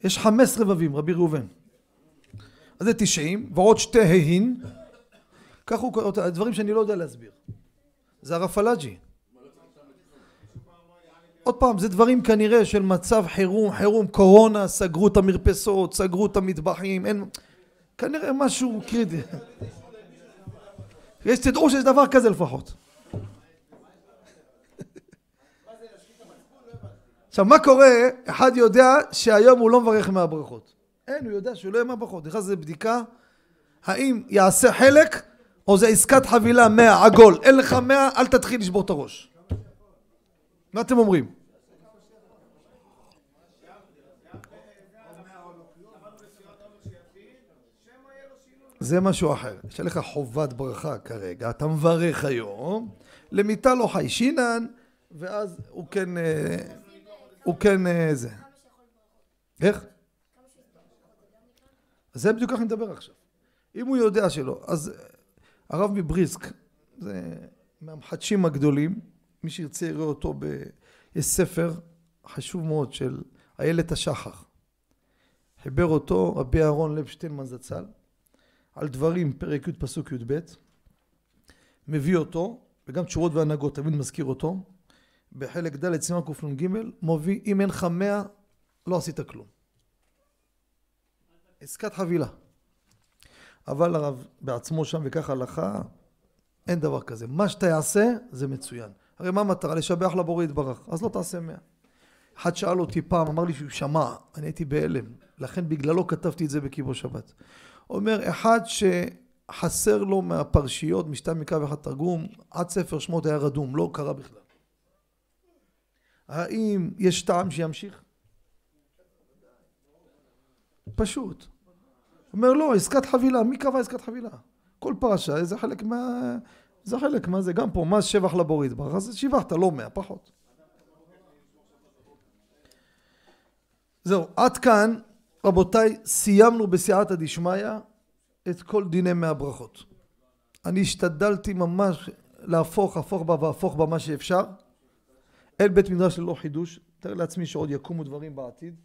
יש חמש עשרה ו"ים, רבי ראובן. אז זה תשעים, ועוד שתי ה"ין, כך הוא קורא, דברים שאני לא יודע להסביר. זה הרב פלאג'י. עוד פעם, זה דברים כנראה של מצב חירום, חירום, קורונה, סגרו את המרפסות, סגרו את המטבחים, אין... כנראה משהו קריטי. יש תדעו שיש דבר כזה לפחות. עכשיו, מה קורה? אחד יודע שהיום הוא לא מברך מהברכות. אין, הוא יודע שהוא לא יהיה מהברכות. נכנס לזה בדיקה, האם יעשה חלק, או זה עסקת חבילה 100 עגול. אין לך 100, אל תתחיל לשבור את הראש. מה אתם אומרים? זה משהו אחר. יש לך חובת ברכה כרגע, אתה מברך היום, למיטה לא חיישינן, ואז הוא כן, אה, הוא כן אה, זה. איך? זה בדיוק ככה אני מדבר עכשיו. אם הוא יודע שלא, אז הרב מבריסק, זה מהמחדשים הגדולים, מי שירצה יראה אותו, ב... יש ספר חשוב מאוד של איילת השחר. חיבר אותו רבי אהרון לב שטיינמן זצ"ל, על דברים, פרק י' פסוק י"ב, מביא אותו, וגם תשורות והנהגות, תמיד מזכיר אותו, בחלק ד' סימן קנ"ג, מביא, אם אין לך מאה, לא עשית כלום. עסקת חבילה. אבל הרב בעצמו שם וכך הלכה, אין דבר כזה. מה שאתה יעשה זה מצוין. הרי מה המטרה? לשבח לבורא יתברך. אז לא תעשה מאה. אחד שאל אותי פעם, אמר לי שהוא שמע, אני הייתי בהלם, לכן בגללו כתבתי את זה בקיבו שבת. אומר, אחד שחסר לו מהפרשיות, משתיים מקו אחד תרגום, עד ספר שמות היה רדום, לא קרה בכלל. האם יש טעם שימשיך? פשוט. אומר לא, עסקת חבילה, מי קבע עסקת חבילה? כל פרשה זה חלק מה... זה חלק מה זה, גם פה מס שבח לבורית יתברך, אז שיבחת, לא מאה, פחות. זהו, עד כאן, רבותיי, סיימנו בסייעתא דשמיא את כל דיני מאה ברכות. אני השתדלתי ממש להפוך, הפוך בה והפוך בה מה שאפשר. אין בית מדרש ללא חידוש, תאר לעצמי שעוד יקומו דברים בעתיד.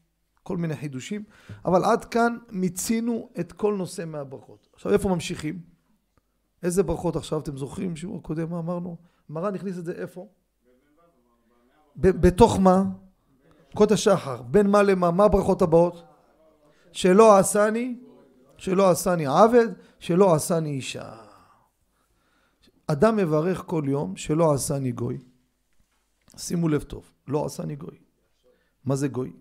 כל מיני חידושים, אבל עד כאן מיצינו את כל נושא מהברכות. עכשיו איפה ממשיכים? איזה ברכות עכשיו אתם זוכרים? שיעור הקודם מה אמרנו? מרן הכניס את זה איפה? בתוך מה? קוד השחר. בין מה למה? מה הברכות הבאות? שלא עשני, שלא עשני עבד, שלא עשני אישה. אדם מברך כל יום שלא עשני גוי. שימו לב טוב, לא עשני גוי. מה זה גוי?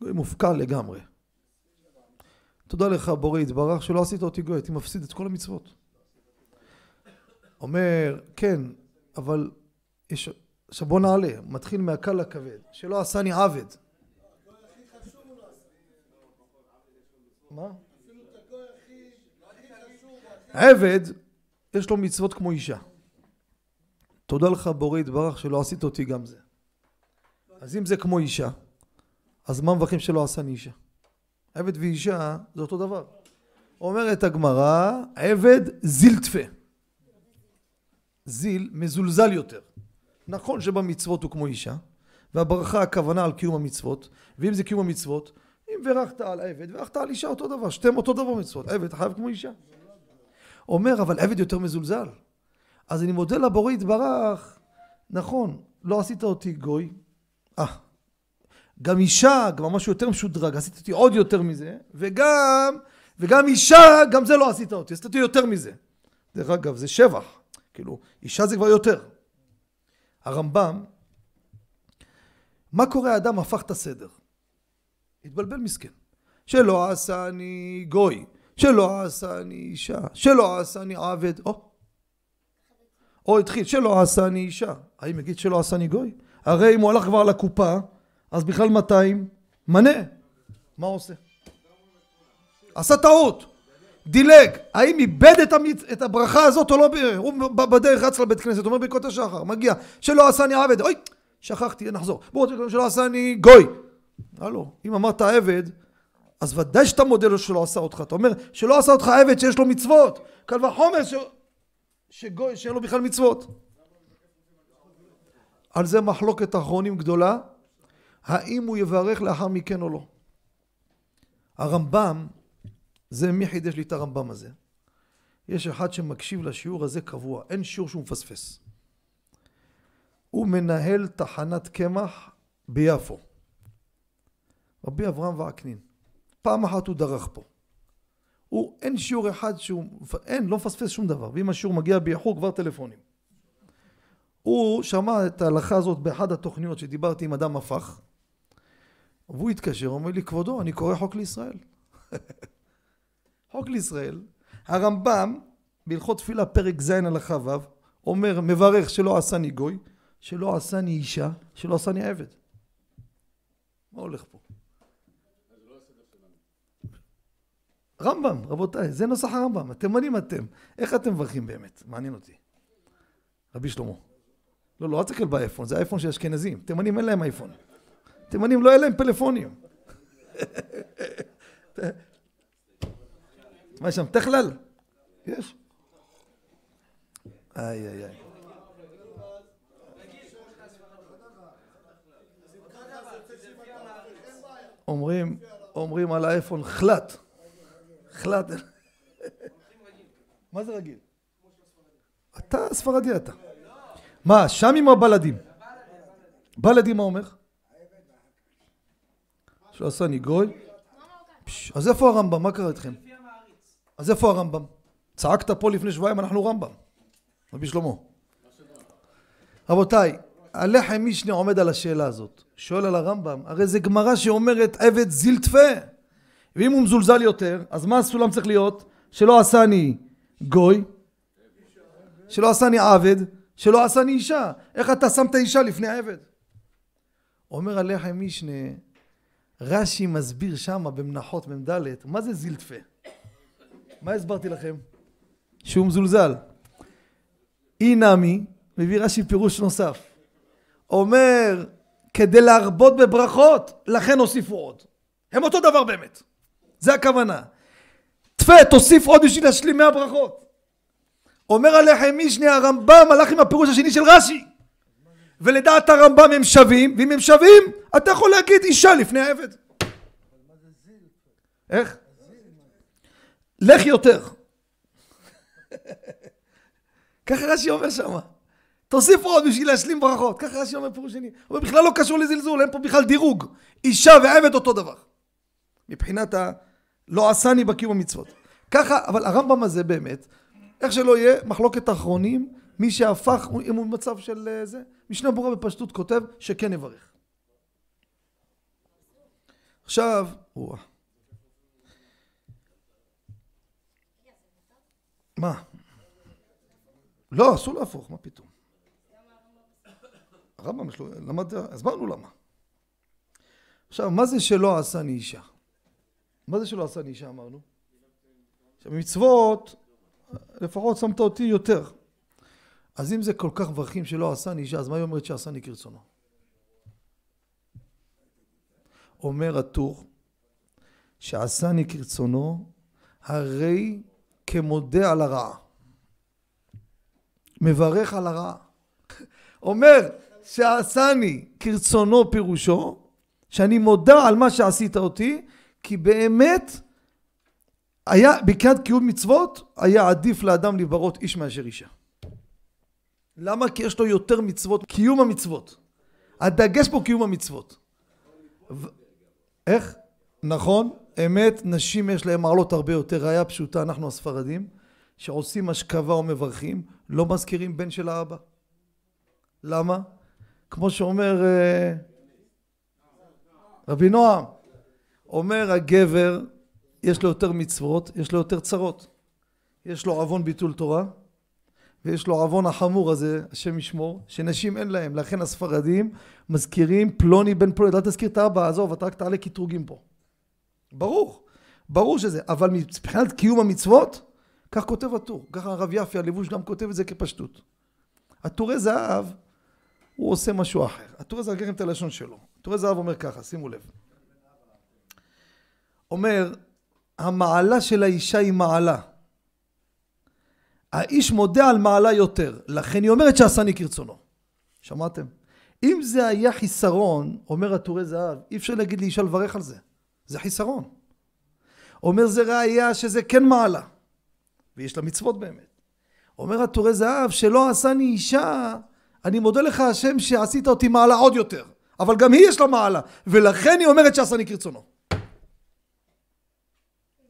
גוי מופקר לגמרי. תודה לך בורא יתברך שלא עשית אותי גוי, הייתי מפסיד את כל המצוות. אומר, כן, אבל יש... עכשיו בוא נעלה, מתחיל מהקל לכבד, שלא עשני עבד. מה? עבד, יש לו מצוות כמו אישה. תודה לך בורא יתברך שלא עשית אותי גם זה. אז אם זה כמו אישה, אז מה מברכים שלא עשני אישה? עבד ואישה זה אותו דבר. אומרת הגמרא, עבד זילטפה. זיל מזולזל יותר. נכון שבמצוות הוא כמו אישה, והברכה הכוונה על קיום המצוות, ואם זה קיום המצוות, אם ברכת על עבד, ברכת על אישה אותו דבר, שתיהם אותו דבר מצוות, עבד חייב כמו אישה. אומר, אבל עבד יותר מזולזל. אז אני מודה לבורא יתברך, נכון, לא עשית אותי גוי, אה, גם אישה, כבר משהו יותר משודרג, עשית אותי עוד יותר מזה, וגם, וגם אישה, גם זה לא עשית אותי, עשית אותי יותר מזה. דרך אגב, זה שבח, כאילו, אישה זה כבר יותר. הרמב"ם, מה קורה האדם הפך את הסדר? התבלבל מסכן. שלא עשה אני גוי, שלא עשה אני אישה, שלא עשה אני עבד, או. או התחיל, שלא עשה אני אישה. האם יגיד שלא עשה אני גוי? הרי אם הוא הלך כבר לקופה, אז בכלל 200 מנה. מה עושה? עשה טעות, דילג, האם איבד את, המצ... את הברכה הזאת או לא, הוא בדרך רץ לבית כנסת, אומר ברכות השחר, מגיע, שלא עשני עבד, אוי, שכחתי, נחזור, בואו שלא עשני גוי. הלו, אם אמרת עבד, אז ודאי שאתה מודה לו שלא עשה אותך, אתה אומר שלא עשה אותך עבד שיש לו מצוות, קל וחומר ש... שגוי שאין לו בכלל מצוות. על זה מחלוקת אחרונים גדולה, האם הוא יברך לאחר מכן או לא. הרמב"ם, זה מי חידש לי את הרמב"ם הזה? יש אחד שמקשיב לשיעור הזה קבוע, אין שיעור שהוא מפספס. הוא מנהל תחנת קמח ביפו. רבי אברהם וקנין. פעם אחת הוא דרך פה. הוא, אין שיעור אחד שהוא, אין, לא מפספס שום דבר, ואם השיעור מגיע באיחור כבר טלפונים. הוא שמע את ההלכה הזאת באחד התוכניות שדיברתי עם אדם הפך, והוא התקשר, אומר לי, כבודו, אני קורא חוק לישראל. *laughs* חוק לישראל, הרמב"ם, בהלכות תפילה, פרק ז' הלכה ו', אומר, מברך שלא עשני גוי, שלא עשני אישה, שלא עשני עבד. מה הולך פה? רמב"ם, רבותיי, זה נוסח הרמב"ם, התימנים אתם. איך אתם מברכים באמת? מעניין אותי. רבי שלמה. לא, לא, אל תסתכל באייפון, זה אייפון של אשכנזים. תימנים אין להם אייפון. תימנים לא אין להם פלאפונים. מה יש שם? תכלל? יש. איי איי איי. אומרים, אומרים על האייפון חלט. חלט. מה זה רגיל? אתה ספרדי אתה. מה, שמים או בלדים? בלדים מה אומר? שלא עשה ניגוי? אז איפה הרמב"ם? מה קרה איתכם? אז איפה הרמב"ם? צעקת פה לפני שבועיים, אנחנו רמב"ם. רבי שלמה. רבותיי, הלחם משנה עומד על השאלה הזאת. שואל על הרמב"ם, הרי זה גמרא שאומרת עבד זילטפה. ואם הוא מזולזל יותר, אז מה הסולם צריך להיות? שלא עשני גוי, שלא עשני עבד, שלא עשני אישה. איך אתה שם את האישה לפני העבד? אומר הלחם משנה, רש"י מסביר שמה במנחות מ"ד, מה זה זילטפה? מה הסברתי לכם? שהוא מזולזל. אי נמי, מביא רש"י פירוש נוסף. אומר, כדי להרבות בברכות, לכן הוסיפו עוד. הם אותו דבר באמת. זה הכוונה. תפה, תוסיף עוד בשביל להשלים מהברכות. אומר עליכם משנה הרמב"ם הלך עם הפירוש השני של רש"י. ולדעת הרמב"ם הם שווים, ואם הם שווים, אתה יכול להגיד אישה לפני העבד. איך? לך יותר. ככה רש"י אומר שם. תוסיף עוד בשביל להשלים ברכות. ככה רש"י אומר פירוש שני. הוא בכלל לא קשור לזלזול, אין פה בכלל דירוג. אישה ועבד אותו דבר. מבחינת ה... לא עשני בקיום המצוות. ככה, אבל הרמב"ם הזה באמת, איך שלא יהיה, מחלוקת האחרונים, מי שהפך, אם הוא במצב של אה, זה, משנה ברורה בפשטות כותב שכן יברך. עכשיו, וואו. מה? לא, אסור להפוך, מה פתאום? הרמב"ם שלו, למד, הסברנו למה. עכשיו, מה זה שלא עשני אישה? מה זה שלא עשני אישה אמרנו? שבמצוות לפחות שמת אותי יותר. אז אם זה כל כך מברכים שלא עשני אישה, אז מה היא אומרת שעשני כרצונו? אומר הטור שעשני כרצונו הרי כמודה על הרעה. מברך על הרעה. אומר שעשני כרצונו פירושו שאני מודה על מה שעשית אותי כי באמת היה, בקד קיום מצוות, היה עדיף לאדם לברות איש מאשר אישה. למה? כי יש לו יותר מצוות, קיום המצוות. הדגש פה קיום המצוות. ו... איך? נכון, אמת, נשים יש להם מעלות הרבה יותר. ראיה פשוטה, אנחנו הספרדים, שעושים השכבה או מברכים, לא מזכירים בן של האבא. למה? כמו שאומר אה, רבי נועם, אומר הגבר, יש לו יותר מצוות, יש לו יותר צרות. יש לו עוון ביטול תורה, ויש לו עוון החמור הזה, השם ישמור, שנשים אין להם. לכן הספרדים מזכירים פלוני בן פלוני, אל תזכיר את האבא, עזוב, אתה רק תעלה קטרוגים פה. ברור, ברור שזה, אבל מבחינת קיום המצוות, כך כותב הטור, ככה הרב יפי הלבוש גם כותב את זה כפשטות. הטורי זהב, הוא עושה משהו אחר. הטורי זהב, לכם את הלשון שלו. הטורי זהב אומר ככה, שימו לב. אומר, המעלה של האישה היא מעלה. האיש מודה על מעלה יותר, לכן היא אומרת שעשני כרצונו. שמעתם? אם זה היה חיסרון, אומר הטורי זהב, אי אפשר להגיד לאישה לברך על זה. זה חיסרון. אומר זה ראייה שזה כן מעלה. ויש לה מצוות באמת. אומר הטורי זהב, שלא עשני אישה, אני מודה לך השם שעשית אותי מעלה עוד יותר. אבל גם היא יש לה מעלה, ולכן היא אומרת שעשני כרצונו.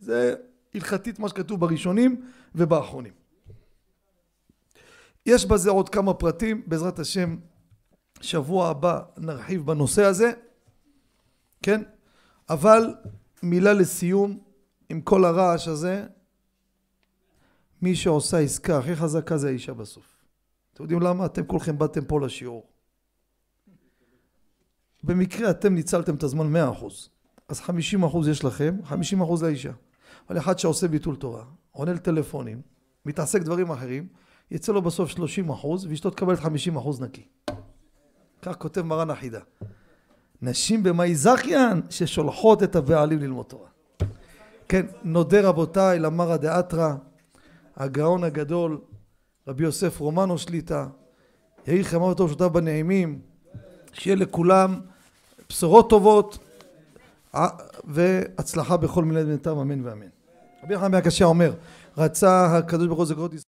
זה הלכתית מה שכתוב בראשונים ובאחרונים. יש בזה עוד כמה פרטים, בעזרת השם שבוע הבא נרחיב בנושא הזה, כן? אבל מילה לסיום, עם כל הרעש הזה, מי שעושה עסקה הכי חזקה זה האישה בסוף. אתם יודעים למה? אתם כולכם באתם פה לשיעור. במקרה אתם ניצלתם את הזמן מאה אחוז. אז חמישים אחוז יש לכם, חמישים אחוז לאישה. אבל אחד שעושה ביטול תורה, עונה לטלפונים, מתעסק דברים אחרים, יצא לו בסוף שלושים אחוז, ואשתו תקבל חמישים אחוז נקי. כך כותב מרן החידה. נשים במאי זכיין ששולחות את הבעלים ללמוד תורה. כן, נודה רבותיי למרא דאתרא, הגאון הגדול, רבי יוסף רומנו שליטה, יהי חמר טוב שותף בנעימים, שיהיה לכולם בשורות טובות והצלחה בכל מיני בינתם אמן ואמן. רבי יחנן הקשיא אומר, רצה הקדוש ברוך הוא זכרות ישראל